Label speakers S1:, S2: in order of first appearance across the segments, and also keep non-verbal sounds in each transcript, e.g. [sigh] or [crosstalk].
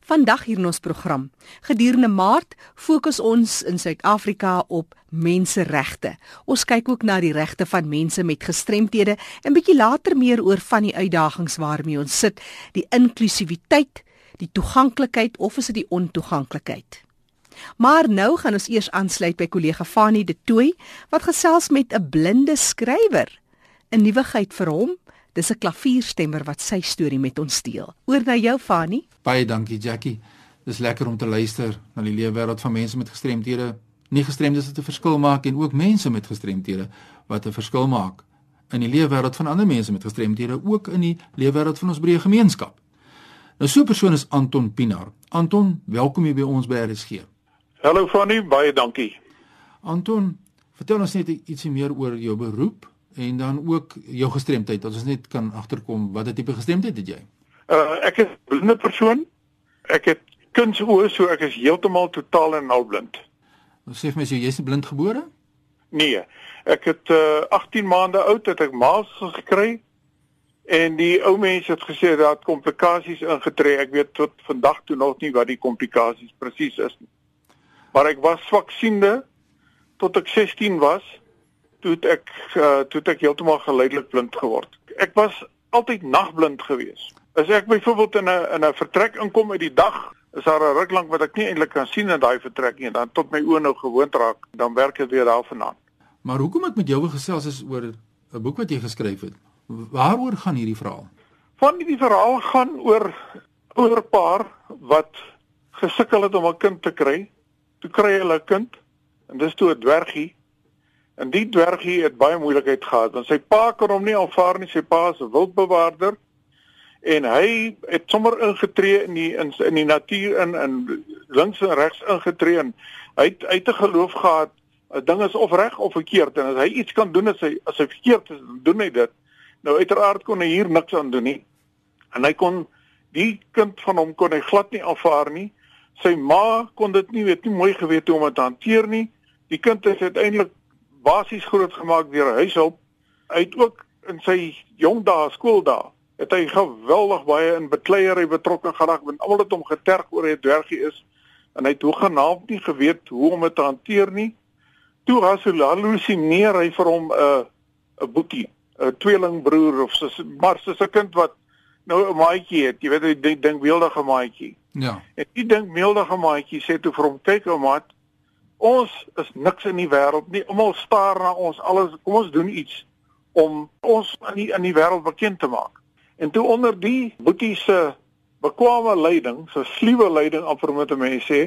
S1: Vandag hier in ons program. Gedurende Maart fokus ons in Suid-Afrika op menseregte. Ons kyk ook na die regte van mense met gestremthede en bietjie later meer oor van die uitdagings waarmee ons sit, die inklusiwiteit, die toeganklikheid of is dit die ontoeganklikheid? Maar nou gaan ons eers aansluit by kollega Fanie De Tooy wat gesels met 'n blinde skrywer. 'n Nuwigheid vir hom Dis 'n klavierstemmer wat sy storie met ons deel. Oor na jou Fanny.
S2: Baie dankie Jackie. Dis lekker om te luister na die lewe wêreld van mense met gestremthede. Nie gestremdes wat 'n verskil maak en ook mense met gestremthede wat 'n verskil maak in die lewe wêreld van ander mense met gestremthede, ook in die lewe wêreld van ons breë gemeenskap. Nou so 'n persoon is Anton Pinaar. Anton, welkom hier by ons by RSG.
S3: Hallo Fanny, baie dankie.
S2: Anton, vertel ons net ietsie meer oor jou beroep en dan ook jou gestremdheid dat ons net kan agterkom watter tipe gestremdheid het jy?
S3: Uh ek is 'n blinde persoon. Ek het kunsoë so ek is heeltemal totaal en al blind.
S2: Ons sê vir my jy is blind gebore?
S3: Nee. Ek het uh 18 maande oud het ek maas gekry en die ou mense het gesê dat komplikasies ingetree. Ek weet tot vandag toe nog nie wat die komplikasies presies is nie. Maar ek was swaksiende tot ek 16 was toe ek uh, toe ek heeltemal geleidelik blind geword. Ek was altyd nagblind gewees. As ek byvoorbeeld in 'n in 'n vertrek inkom uit die dag, is daar 'n ruk lank wat ek nie eintlik kan sien in daai vertrek nie en dan tot my oë nou gewoond raak, dan werk dit weer daarvandaan.
S2: Maar hoekom ek met jou gesels is oor 'n boek wat jy geskryf het. Waaroor gaan hierdie verhaal?
S3: Van die verhaal gaan oor oor 'n paar wat gesukkel het om 'n kind te kry. Toe kry hulle 'n kind en dis toe 'n dwergie En die dwergie het baie moeilikheid gehad want sy pa kon hom nie aanvaar nie. Sy pa is 'n wildbewaarder en hy het sommer ingetree in die in, in die natuur in in links en regs ingetree en hy het uit te geloof gehad 'n ding is of reg of verkeerd en as hy iets kan doen as hy as hy verkeerd is, doen hy dit. Nou uiteraard kon hy hier niks aan doen nie. En hy kon die kind van hom kon hy glad nie aanvaar nie. Sy ma kon dit nie weet nie mooi geweet hoe om dit te hanteer nie. Die kind is uiteindelik basies groot gemaak deur huishulp. Hy het ook in sy jong dae skooldae het hy geweldig baie in bekleierery betrokke geraak want almal het hom geterg oor hy dwergie is en hy het hoegenaamd nie geweet hoe om dit te hanteer nie. Toe was hy hallusineer hy vir hom 'n uh, 'n boetie, 'n tweelingbroer of so maar soos 'n kind wat nou 'n maatjie het, jy weet hy dink beeldige maatjie.
S2: Ja.
S3: En die dink beeldige maatjie sê toe vir hom kyk ou maat, ons is niks in die wêreld nie. Almal staar na ons. Alles kom ons doen iets om ons in die, die wêreld bekend te maak. En toe onder die boetie se bekwame leiding, so sluwe leiding amper moet mense sê,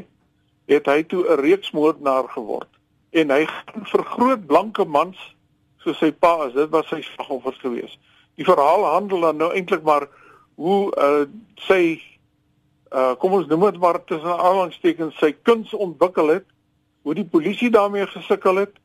S3: het hy toe 'n reeksmoordenaar geword. En hy gaan vir groot blanke mans soos sy pa is. Dit was sy slagoffers gewees. Die verhaal handel dan nou eintlik maar hoe uh, sy uh, kom ons noem dit maar tussen aanhalingstekens sy kuns ontwikkel het hoe die polisie daarmee gesukkel het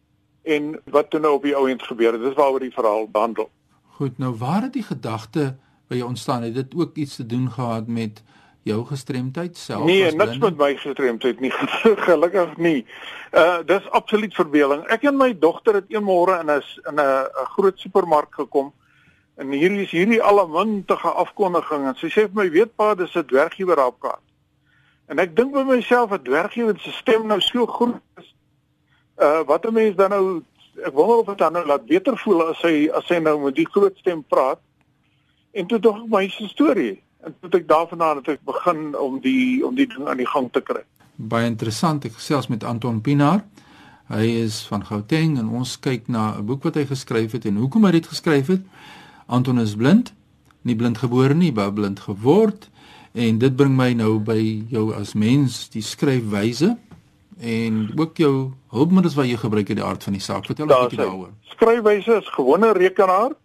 S3: en wat toe nou op die ou end gebeur het. Dis waaroor die verhaal handel.
S2: Goed, nou waar het die gedagte by jou ontstaan? Het dit ook iets te doen gehad met jou gestremdheid self?
S3: Nee, niks met my gestremdheid nie. [laughs] Gelukkig nie. Uh dis absoluut verbeelding. Ek en my dogter het een môre in 'n in 'n groot supermark gekom en hierdie is hierdie allemintige afkondiging en sy sê vir my, "Weet pa, dis 'n dwergie wat daar op praat." En ek dink by myself 'n dwergie wat se stem nou so groot is. Uh wat 'n mens dan nou ek wonder of dit dan nou laat beter voel as hy as hy nou met die groot stem praat. En toe dog my storie. En toe ek daarvandaan het ek begin om die om die ding aan die gang te kry.
S2: Baie interessant. Ek gesels met Anton Pinaar. Hy is van Gauteng en ons kyk na 'n boek wat hy geskryf het en hoekom hy dit geskryf het. Anton is blind, nie blind gebore nie, maar blind geword. En dit bring my nou by jou as mens, die skryfwyse en ook jou hulpmiddels wat jy gebruik in die aard van die saak. Vertel ons 'n bietjie daaroor.
S3: Skryfwyse is gewone rekenaar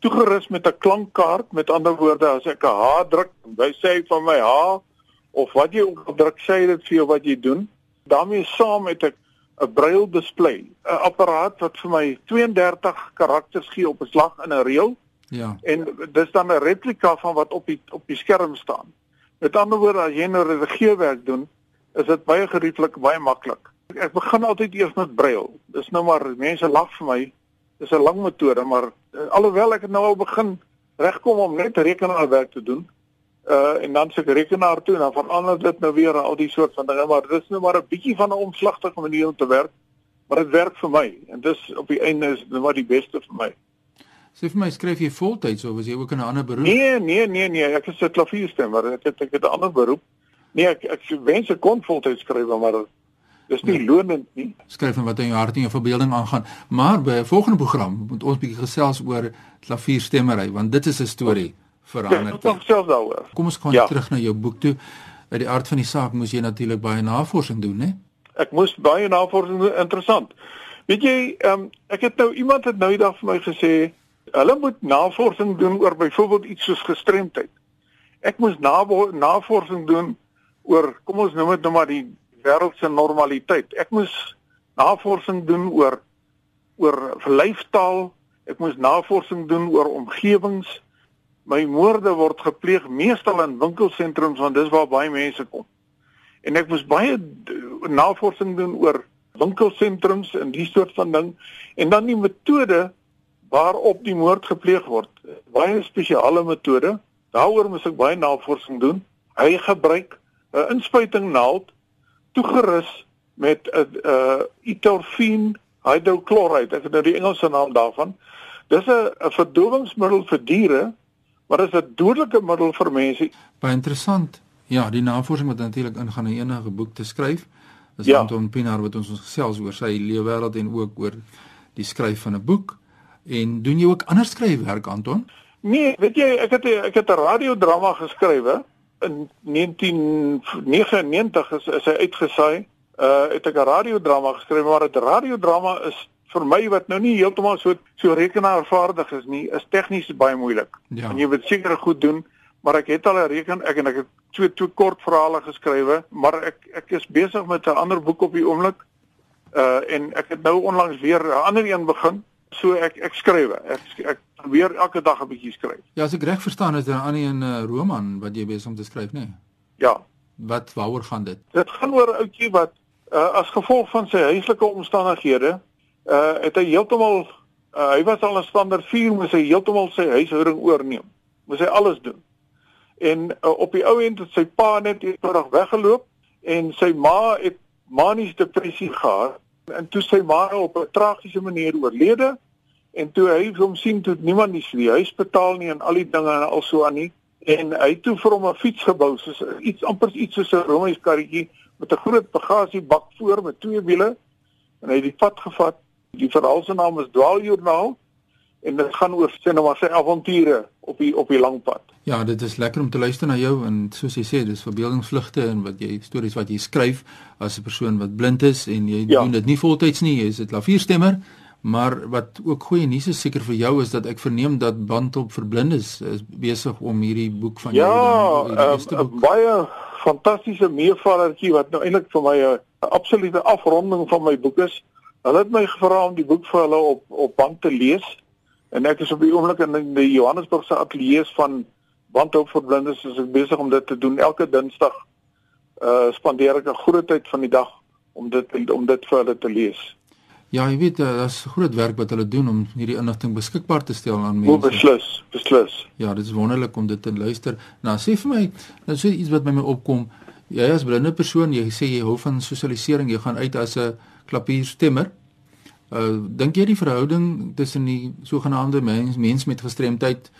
S3: toegerus met 'n klankkaart. Met ander woorde, as ek 'n H druk, hy sê van my H of wat jy ook druk, sê dit vir jou wat jy doen. daarmee saam met 'n 'n braille display, 'n apparaat wat vir my 32 karakters gee op 'n slag in 'n reël.
S2: Ja.
S3: En dis dan 'n replika van wat op die op die skerm staan. Met ander woorde, as jy nou redigeringswerk doen, is dit baie gerieflik, baie maklik. Ek begin altyd eers met braille. Dis nou maar mense lag vir my. Dis 'n lang metode, maar uh, alhoewel ek nou al begin regkom om net rekenaarwerk te doen, uh en dan se rekenaar toe dan verander dit nou weer al die soort van dinge maar dis nou maar 'n bietjie van 'n omslagtige manier om te werk maar dit werk vir my en dis op die einde is wat die beste vir my
S2: Sê vir my skryf jy voltyds of is jy ook in 'n ander beroep?
S3: Nee nee nee nee ek is 'n klavierstemmer ek het ek het 'n ander beroep Nee ek ek wens ek kon voltyds skryf maar dis nie ja. lonend nie
S2: Skryf en wat in jou hart en jou verbeelding aangaan maar by 'n volgende program moet ons bietjie gesels oor klavierstemmery want dit is 'n storie oh verander.
S3: Ja, ek self daaroor.
S2: Kom ons gaan ja. terug na jou boek toe. Uit die aard van die saak moes jy natuurlik baie navorsing doen, né?
S3: Ek moes baie navorsing doen, interessant. Weet jy, um, ek het nou iemand het nou eendag vir my gesê, hulle moet navorsing doen oor byvoorbeeld iets soos gestremdheid. Ek moes navorsing doen oor kom ons noem dit nou maar die wêreld se normaliteit. Ek moes navorsing doen oor oor verlyfstaal. Ek moes navorsing doen oor omgewings my moorde word gepleeg meestal in winkelsentrums want dis waar baie mense kom. En ek moes baie navorsing doen oor winkelsentrums en die soort van ding en dan die metode waarop die moord gepleeg word. Baie spesiale metode. Daaroor moes ek baie navorsing doen. Hy gebruik 'n inspuiting naald toegerus met 'n uh, itorfien hydrochloride. Ek het nou die Engelse naam daarvan. Dis 'n 'n verdowingsmiddel vir diere maar is 'n dodelike middel vir mense.
S2: Baie interessant. Ja, die navorsing wat natuurlik ingaan in enige boek te skryf. Dis ja. Anton Pinaar wat ons ons gesels oor sy leefwêreld en ook oor die skryf van 'n boek. En doen jy ook ander skryfwerk Anton?
S3: Nee, weet jy, ek het ek het 'n radiodrama geskrywe in 1999 is, is hy uitgesaai. Uh het ek 'n radiodrama geskryf, maar 'n radiodrama is vir my wat nou nie heeltemal so so rekenaarvaardig is nie, is tegnies baie moeilik. Ja. En jy moet seker goed doen, maar ek het al 'n reken ek en ek het so twee kort verhale geskrywe, maar ek ek is besig met 'n ander boek op die oomblik. Uh en ek het nou onlangs weer 'n ander een begin. So ek ek skrywe. Ek ek probeer elke dag 'n bietjie skryf.
S2: Ja, as ek reg verstaan is daar 'n ander een uh, roman wat jy besig om te skryf, nê? Nee?
S3: Ja.
S2: Wat waaroor gaan dit?
S3: Dit gaan oor 'n ouetjie wat uh, as gevolg van sy huislike omstandighede uh het hy heeltemal uh, hy was al 'n standaard 4 moes hy heeltemal sy huishouding oorneem. Moes hy alles doen. En uh, op die ou end het sy pa net eendag weggeloop en sy ma het manies depressie gehad en toe sy ma op 'n tragiese manier oorlede en toe hy hom sien toe niemand nie die huis betaal nie en al die dinge en al so aan nie en hy toe vir hom 'n fiets gebou soos iets amper iets soos 'n Romeins karretjie met 'n groot bagasiebak voor met twee wiele en hy het die pad gevat. Die verhaal se naam is Dwaaljoernaal en dit gaan oor sê nou maar sy avonture die op die lang pad.
S2: Ja, dit is lekker om te luister na jou en soos jy sê, dis verbeeldingsvlugte en wat jy stories wat jy skryf as 'n persoon wat blind is en jy ja. doen dit nie voltyds nie, jy is 'n klavierstemmer, maar wat ook goeie nuus is seker vir jou is dat ek verneem dat Bandop vir blindes is besig om hierdie boek van
S3: ja, jou dan Ja, 'n baie fantastiese meevallertjie wat nou eintlik vir my 'n absolute afronding van my boek is. Hulle het my gevra om die boek vir hulle op op band te lees en ek is op die oomblik in die Johannesburgse ateljee van Bandhou vir blindes is ek besig om dit te doen elke Dinsdag. Uh spandeer ek 'n groot tyd van die dag om dit om dit vir hulle te lees.
S2: Ja, jy weet, uh, daar's groot werk wat hulle doen om hierdie inligting beskikbaar te stel aan mense.
S3: O, beslis, beslis.
S2: Ja, dit is wonderlik om dit te luister. Nou, sê vir my, nou sê iets wat by my opkom. Jy as blinde persoon, jy sê jy hou van sosialisering, jy gaan uit as 'n klavierstemmer. Uh dink jy die verhouding tussen die sogenaamde mens mens met gestremdheid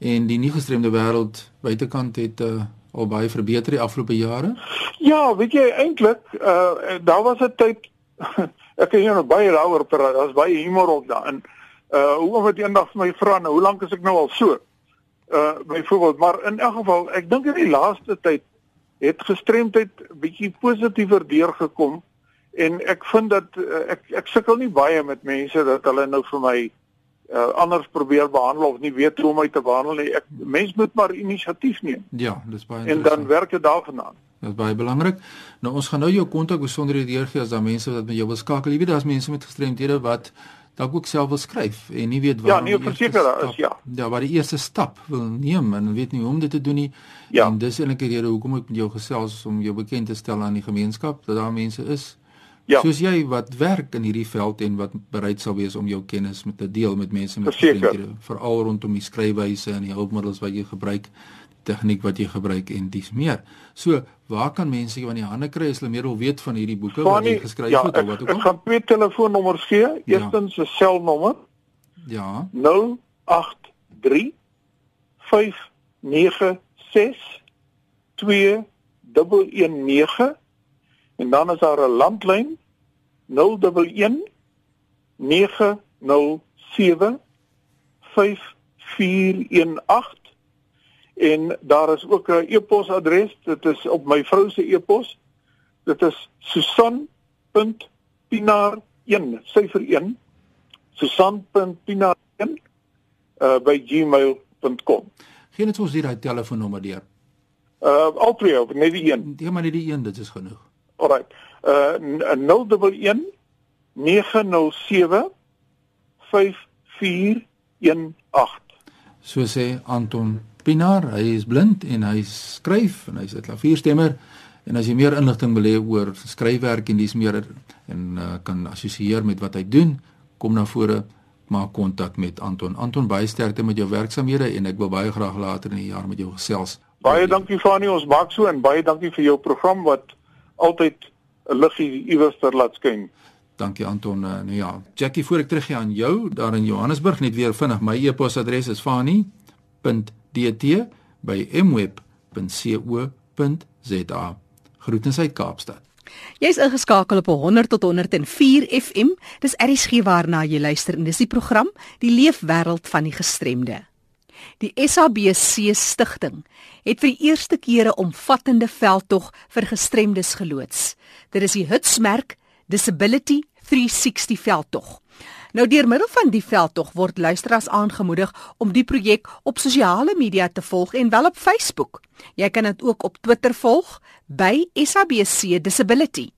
S2: en die nie gestremde wêreld buitekant het uh al baie verbeter die afgelope jare?
S3: Ja, weet jy eintlik uh daar was 'n tyd [laughs] ek jou nog baie daaroor praat. Daar's baie humor op daarin. Uh hoe of dit eendag vir my vra nou, hoe lank is ek nou al so? Uh byvoorbeeld, maar in elk geval, ek dink in die laaste tyd het gestremdheid bietjie positiewer deurgekom en ek vind dat uh, ek ek sukkel nie baie met mense dat hulle nou vir my uh, anders probeer behandel of nie weet hoe om my te behandel nie. Ek mens moet maar inisiatief neem.
S2: Ja, dis baie
S3: En dan werk dit daarvandaan.
S2: Dit is baie belangrik. Nou ons gaan nou jou kontak besonderhede deurgee as daar mense wat met jou wil skakel. Jy weet daar's mense met gestremdhede wat dalk ook self wil skryf en nie weet
S3: waar Ja, nie verseker daar is, ja.
S2: Ja, waar die eerste stap wil neem en weet nie hoe om dit te doen nie. Ja. En dis eintlik die rede hoekom ek met jou gesels om jou bekend te stel aan die gemeenskap dat daar mense is Ja. Soos jy wat werk in hierdie veld en wat bereid sal wees om jou kennis met te deel met mense met gestremdhede, veral rondom die skryfwyse en die hulpmiddels wat jy gebruik tegniek wat jy gebruik en dis meer. So, waar kan mense jou aan die hande kry as hulle meer wil weet van hierdie boeke wat jy geskryf
S3: ja,
S2: het of wat ook
S3: al? Ek gaan twee telefoonnommers gee. Ja. Eerstens 'n ja. selnommer.
S2: Ja.
S3: 083 596 2119 en dan is daar 'n landlyn 011 907 5418 en daar is ook 'n e-posadres dit is op my vrou se e-pos dit is susan.pinar1 syfer 1 susan.pinar1 uh, by gmail.com
S2: Geen net ons hier daai telefoonnommer deur.
S3: Uh al twee of net die een?
S2: Nee, maar net die een, dit is genoeg.
S3: Alraai. Uh 011 907 5418.
S2: So sê Anton Pinaar, hy is blind en hy skryf en hy's 'n klavierstemmer en as jy meer inligting wil hê oor skryfwerk en dis meer en uh, kan assosieer met wat hy doen, kom na vore maak kontak met Anton. Anton, baie sterkte met jou werksamehede en ek wil baie graag later in die jaar met jou gesels.
S3: Baie dankie Fanie, ons maak so en baie dankie vir jou program wat altyd 'n liggie iewers ter laat skyn.
S2: Dankie Anton. Uh, nou ja, Jackie, voor ek teruggaan aan jou daar in Johannesburg net weer vinnig my e-posadres is fanie.dt@mweb.co.za. Groetens uit Kaapstad.
S1: Jy's ingeskakel op 100 tot 104 FM. Dis ERG waarna jy luister en dis die program Die Leefwêreld van die Gestremde. Die SABC stigting het vir die eerste keer 'n omvattende veldtog vir gestremdes geloods. Dit is die Hitsmerk Disability 360 veldtog. Nou deur middel van die veldtog word luisteraars aangemoedig om die projek op sosiale media te volg en wel op Facebook. Jy kan dit ook op Twitter volg by SABC Disability.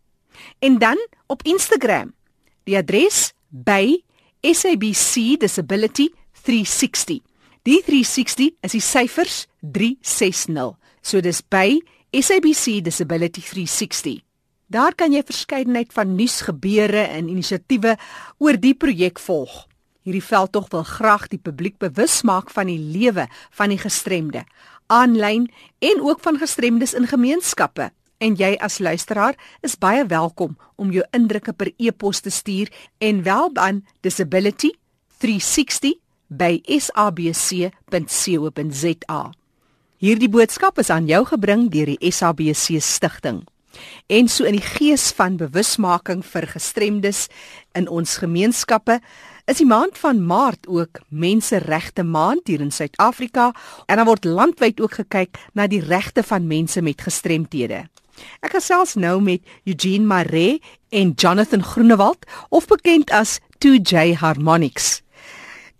S1: En dan op Instagram. Die adres by SABC Disability 360. Die 360 is die syfers 360. So dis by SABC Disability 360. Daar kan jy verskeidenheid van nuusgebeure en inisiatiewe oor die projek volg. Hierdie veldtog wil graag die publiek bewus maak van die lewe van die gestremde, aanlyn en ook van gestremdes in gemeenskappe. En jy as luisteraar is baie welkom om jou indrukke per e-pos te stuur en wel aan disability360 by sabc.co.za. Hierdie boodskap is aan jou gebring deur die SABC stigting. En so in die gees van bewusmaking vir gestremdes in ons gemeenskappe is die maand van Maart ook menseregte maand hier in Suid-Afrika en dan word landwyd ook gekyk na die regte van mense met gestremthede. Ek gesels nou met Eugene Maree en Jonathan Groenewald of bekend as 2J Harmonics.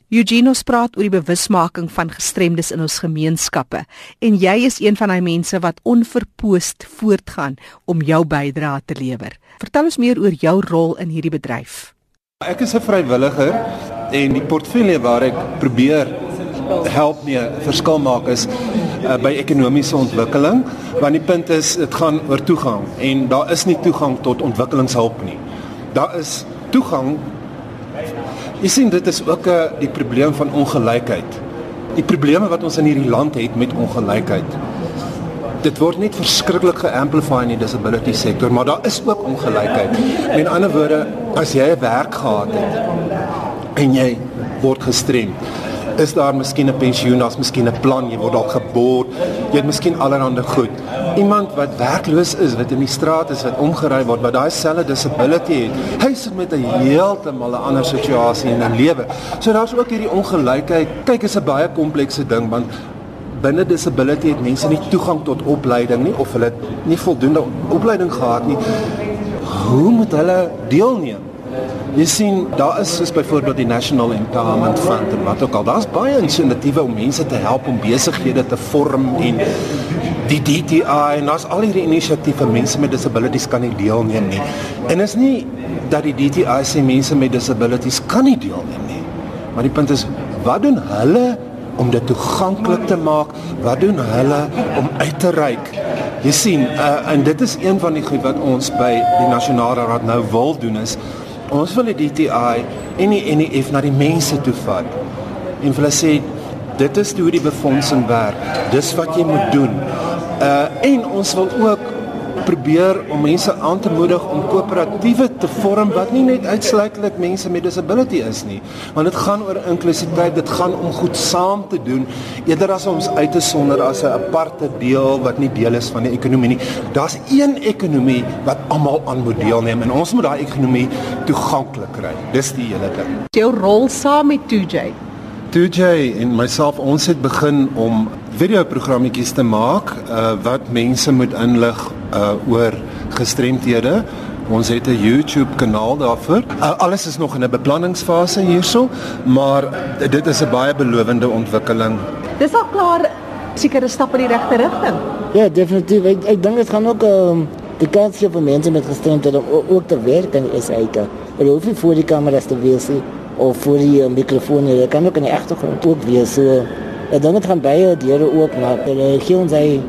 S1: Eugene ons praat oor die bewusmaking van gestremdes in ons gemeenskappe en jy is een van daai mense wat onverpoost voortgaan om jou bydrae te lewer. Vertel ons meer oor jou rol in hierdie bedryf.
S4: Ek is 'n vrywilliger en die portefeulje waar ek probeer help mee verskil maak is uh, by ekonomiese ontwikkeling want die punt is dit gaan oor toegang en daar is nie toegang tot ontwikkelingshulp nie. Daar is toegang Jy sien dit is ook 'n uh, die probleem van ongelykheid. Die probleme wat ons in hierdie land het met ongelykheid. Dit word net verskriklik geamplify in die disability sektor, maar daar is ook ongelykheid. Met ander woorde, as jy 'n werk gehad het en jy word gestremd, is daar miskien 'n pensioen, daar's miskien 'n plan, jy word dalk geboord, jy het miskien allerhande goed. Iemand wat werkloos is, wat in die straat is, wat omgery word, wat daai selfde disability het, hy sit met 'n heeltemal 'n ander situasie in 'n lewe. So daar's ook hierdie ongelykheid. Kyk, is 'n baie komplekse ding want binne disability het mense nie toegang tot opleiding nie of hulle nie voldoende opleiding gehad nie. Hoe moet hulle deelneem? Jy sien, daar is soos byvoorbeeld die National Empowerment Fund en wat ook al. Daar's baie inisiatiewe om mense te help om besighede te vorm en die DTI en daar's al hierdie inisiatiewe mense met disabilities kan nie deelneem nie. En is nie dat die DTI sê mense met disabilities kan nie deelneem nie. Maar die punt is, wat doen hulle om dit toeganklik te maak? Wat doen hulle om uit te reik? Jy sien, uh, en dit is een van die goed wat ons by die Nasionale Raad nou wil doen is Ons wil die DTI en die NEF na die mense toe vat. En hulle sê dit is hoe die befondsing werk. Dis wat jy moet doen. Uh en ons wil ook probeer om mense aan te moedig om koöperatiewe te vorm wat nie net uitsluitlik mense met disability is nie, want dit gaan oor inklusiwiteit, dit gaan om goed saam te doen eerder as om ons uit te sonder as 'n aparte deel wat nie deel is van die ekonomie nie. Daar's een ekonomie wat almal aan moet deelneem en ons moet daai ekonomie toeganklik kry. Dis die hele ding.
S1: Jou rol saam met 2J.
S4: 2J en myself ons het begin om videoprogrammetjies te maak uh, wat mense moet inlig uh, oor gestremthede. Ons het 'n YouTube kanaal daarvoor. Uh, alles is nog in 'n beplanningsfase hierso, maar dit is 'n baie belowende ontwikkeling.
S1: Dis al klaar sekere stap in die regte rigting.
S5: Ja, definitief. Ek ek dink dit gaan ook um, die kans vir mense met gestremthede ook te werk in SAK. Hulle hoef nie voor die kameras te wees nie of voor die uh, mikrofoon. Hulle kan ook in die agtergrond ook wees. So, ek dink dit gaan baie deure oopmaak. Hulle gee ons hy 'n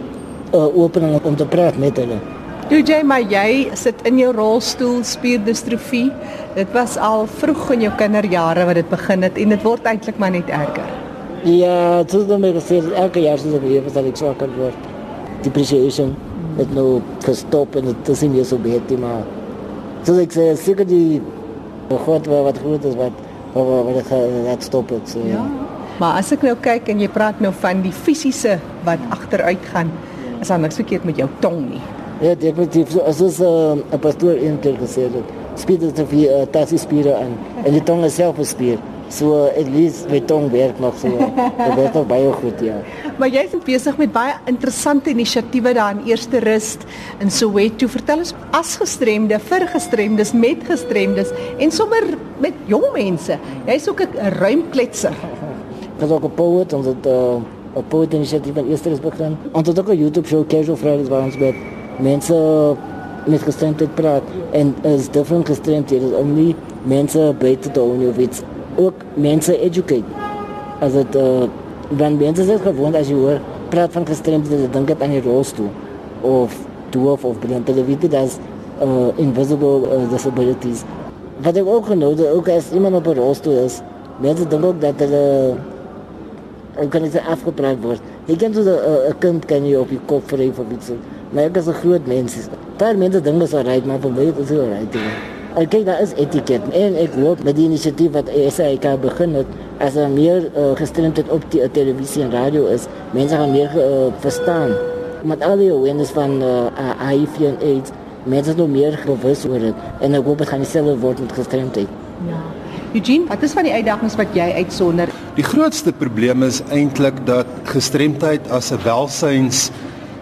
S5: uh, opening om te praat met hulle.
S1: Toe jy maar jy sit in jou rolstoel spierdistrofie. Dit was al vroeg in jou kinderjare wat dit begin het en dit word eintlik maar net erger.
S5: Ja, dit dan meer gesê elke jaar soos ek weer wat ek swakker word. Depreciation het nou gestop en dit is nie meer so baie maar soos ek sê, seker die God wat goed is wat wat wat het stop het. So, ja.
S1: Maar as ek nou kyk en jy praat nou van die fisiese wat agteruit gaan, is daar niks verkeerd met jou tong nie.
S5: Ja, definitief. As ons uh, pastoor intel gesê het, spier dit of jy uh, tasse spiere aan en die tong is self 'n spier. So at least my tong werk nog so. [laughs] Dit werk nog baie goed, ja.
S1: Maar jy is besig met baie interessante inisiatiewe daar in Eerste Rust in Soweto. Vertel ons as gestremde, vir gestremdes, met gestremdes en sommer met jong mense. Jy's ook 'n ruimkletser.
S5: Ek is ook 'n poet en dit uh, 'n poet inisiatief van Eerste Rust begin. En dit ook 'n YouTube show Casual Fridays waar ons met mense met gestremdheid praat. En is different gestremdheid is om nie mense beter te doen of iets. Ook mense educate. As dit uh, dan mense is gewoon as jy hoor praat van gestremdheid dan dink ek aan die rolstoel. Of doof of blind hulle weet dit as uh, invisible uh, disabilities. Wat ek ook genoem dat ook as iemand op 'n rolstoel is mense dink ook dat hulle ook kan dit afgepraat word jy kan so 'n kind kan jy op die kop vry vir iets maar ek is 'n groot mens daar mense dink dit is reg maar vir my is dit reg Ek kyk daar is etiket en ek hoop met die inisiatief wat SAK begin het as er meer uh, gestremdheid op die uh, televisie en radio is, mense gaan meer uh, verstaan. Met al die awareness van uh, HIV en AIDS, mense is nog meer bewus oor dit en ek hoop dit gaan dieselfde word met gestremdheid.
S1: Ja. Eugene, wat is van die uitdagings wat jy uitsonder?
S4: Die grootste probleem is eintlik dat gestremdheid as 'n welsyns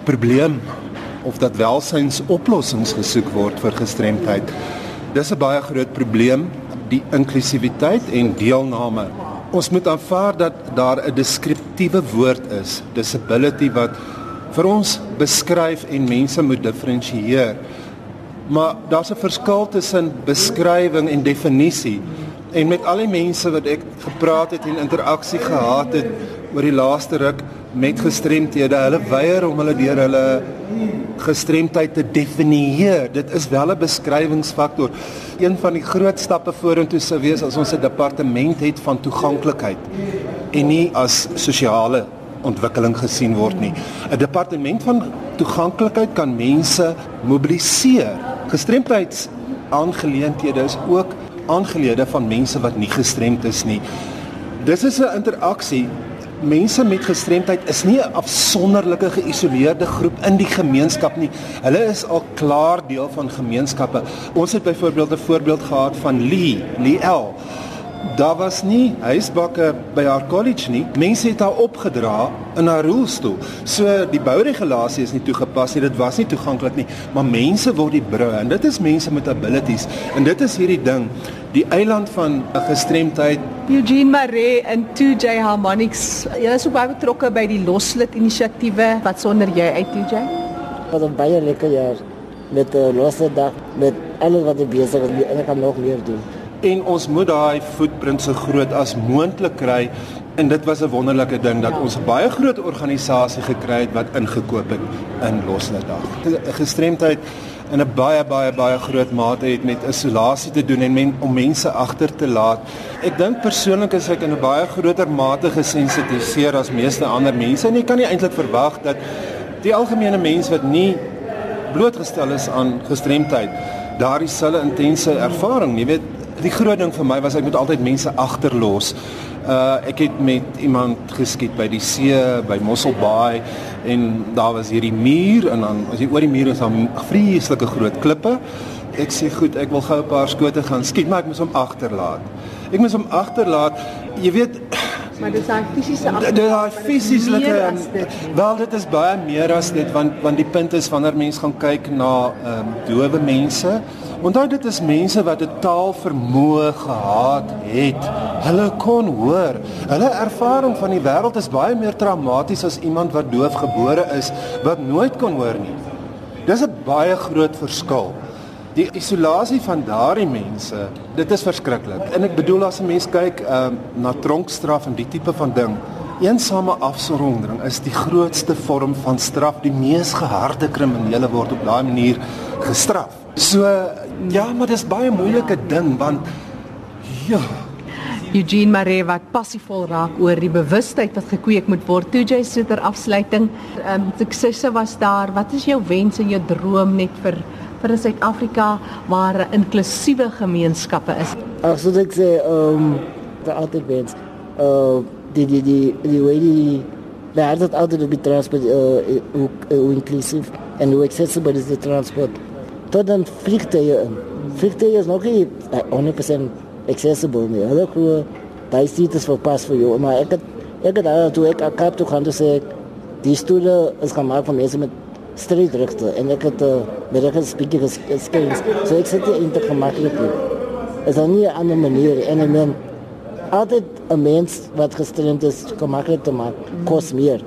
S4: probleem of dat welsyns oplossings gesoek word vir gestremdheid. Dis 'n baie groot probleem, die inklusiwiteit en deelname. Ons moet aanvaar dat daar 'n deskriptiewe woord is, disability wat vir ons beskryf en mense moet diferensieer. Maar daar's 'n verskil tussen beskrywing en definisie. En met al die mense wat ek gepraat het en interaksie gehad het oor die laaste ruk met gestremthede, hulle weier om hulle deur hulle gestremdheid te definieer. Dit is wel 'n beskrywingsfaktor. Een van die groot stappe vorentoe sou wees as ons 'n departement het van toeganklikheid en nie as sosiale ontwikkeling gesien word nie. 'n Departement van toeganklikheid kan mense mobiliseer. Gestremdheids aangeleenthede is ook aangelede van mense wat nie gestremd is nie. Dis is 'n interaksie mense met gestremdheid is nie 'n afsonderlike geïsoleerde groep in die gemeenskap nie. Hulle is al klaar deel van gemeenskappe. Ons het byvoorbeeld 'n voorbeeld gehad van Lee, Lee L. Daar was nie huisbakke by haar college nie. Mense het haar opgedra in haar rolstoel. So die bouregulasie is nie toegepas nie. Dit was nie toeganklik nie, maar mense word die brûe en dit is mense met abilities. En dit is hierdie ding, die eiland van gestremdheid.
S1: Eugene Maree en 2J Harmonics. Jy is ook baie betrokke by die loslid inisiatiewe. Wat sonder jy uit 2J?
S5: Wat 'n baie lekker jaar met 'n uh, loslid dag met alles wat ek besig is en ek kan nog meer doen
S4: en ons moet daai footprint so groot as moontlik kry En dit was 'n wonderlike ding dat ons 'n baie groot organisasie gekry het wat ingekoop het in Losledag. Gestremdheid in 'n baie baie baie groot mate het met isolasie te doen en men, om mense agter te laat. Ek dink persoonlik is ek in 'n baie groter mate gesensitiseer as meeste ander mense en jy kan nie eintlik verwag dat die algemene mens wat nie blootgestel is aan gestremdheid daardie selfe intense ervaring, jy weet, die groot ding vir my was ek moet altyd mense agterlos. Uh ek het met iemand geskiet by die see by Mosselbaai en daar was hierdie muur en dan as jy oor die muur is dan vreeslike groot klippe. Ek sê goed, ek wil gou 'n paar skote gaan skiet, maar ek moet hom agterlaat. Ek moet hom agterlaat. Jy weet
S1: maar dis daai fisiese
S4: Dit daai fisiese wel dit is baie meer as dit want want die punt is wanneer mense gaan kyk na ehm um, dowe mense Onthou dit is mense wat 'n taal vermoë gehad het. Hulle kon hoor. Hulle ervaring van die wêreld is baie meer traumaties as iemand wat doof gebore is wat nooit kon hoor nie. Dis 'n baie groot verskil. Die isolasie van daardie mense, dit is verskriklik. En ek bedoel as 'n mens kyk um, na tronkstraf en die tipe van ding, eensame afsondering is die grootste vorm van straf. Die mees geharde kriminele word op daai manier gestraf. So ja, maar dis baie moeilike ding want ja.
S1: Eugene Maree wat passievol raak oor die bewustheid wat gekweek moet word. Toe jy sit ter afsluiting, ehm um, suksesse was daar. Wat is jou wens en jou droom net vir vir 'n Suid-Afrika waar inklusiewe gemeenskappe is?
S5: Ag, so ek sê ehm um, die altyd wens. Uh die die die die way die daar dat altyd op die transport uh, hoe, hoe inclusive en hoe accessible is die transport tot dan vliegtuie in. Vliegtuie is nog nie 100% accessible nie. Hulle glo daai seats vir pas vir jou, maar ek het ek het al toe ek akap toe gaan sê die stoele is gemaak van mense met streekregte en ek het uh, met reg speaker skills. So ek sê dit is te gemaklik. Is dan nie 'n ander manier en en dan altyd 'n mens wat gestremd is gemaklik te maak kos meer.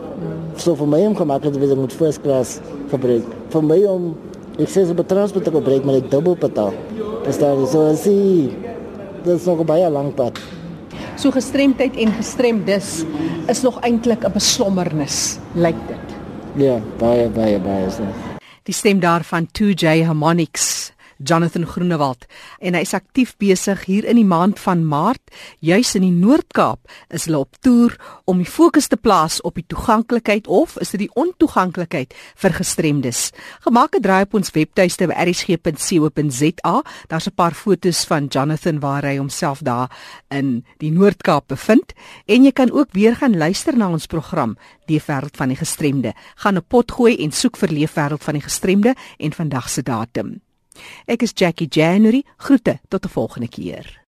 S5: So vir my om gemaklik te wees moet first class gebruik. Vir my om Ek sê so betransport te gebruik maar ek dubbel betaal. Dis daar so as jy dis nog baie lank pad.
S1: So gestremdheid en gestremdes is nog eintlik 'n besommernis, lyk dit.
S5: Ja, baie baie baie so.
S1: Die stem daarvan 2J Harmonics Jonathan Groenewald en hy is aktief besig hier in die maand van Maart juis in die Noord-Kaap is hulle op toer om die fokus te plaas op die toeganklikheid of is dit die ontoeganklikheid vir gestremdes. Gemaak 'n draai op ons webtuiste by rsg.co.za. Daar's 'n paar fotos van Jonathan waar hy homself daar in die Noord-Kaap bevind en jy kan ook weer gaan luister na ons program Die wêreld van die gestremde. Gaan 'n pot gooi en soek vir Leefwêreld van die gestremde en vandag se datum. Ek is Jackie January. Groete tot 'n volgende keer.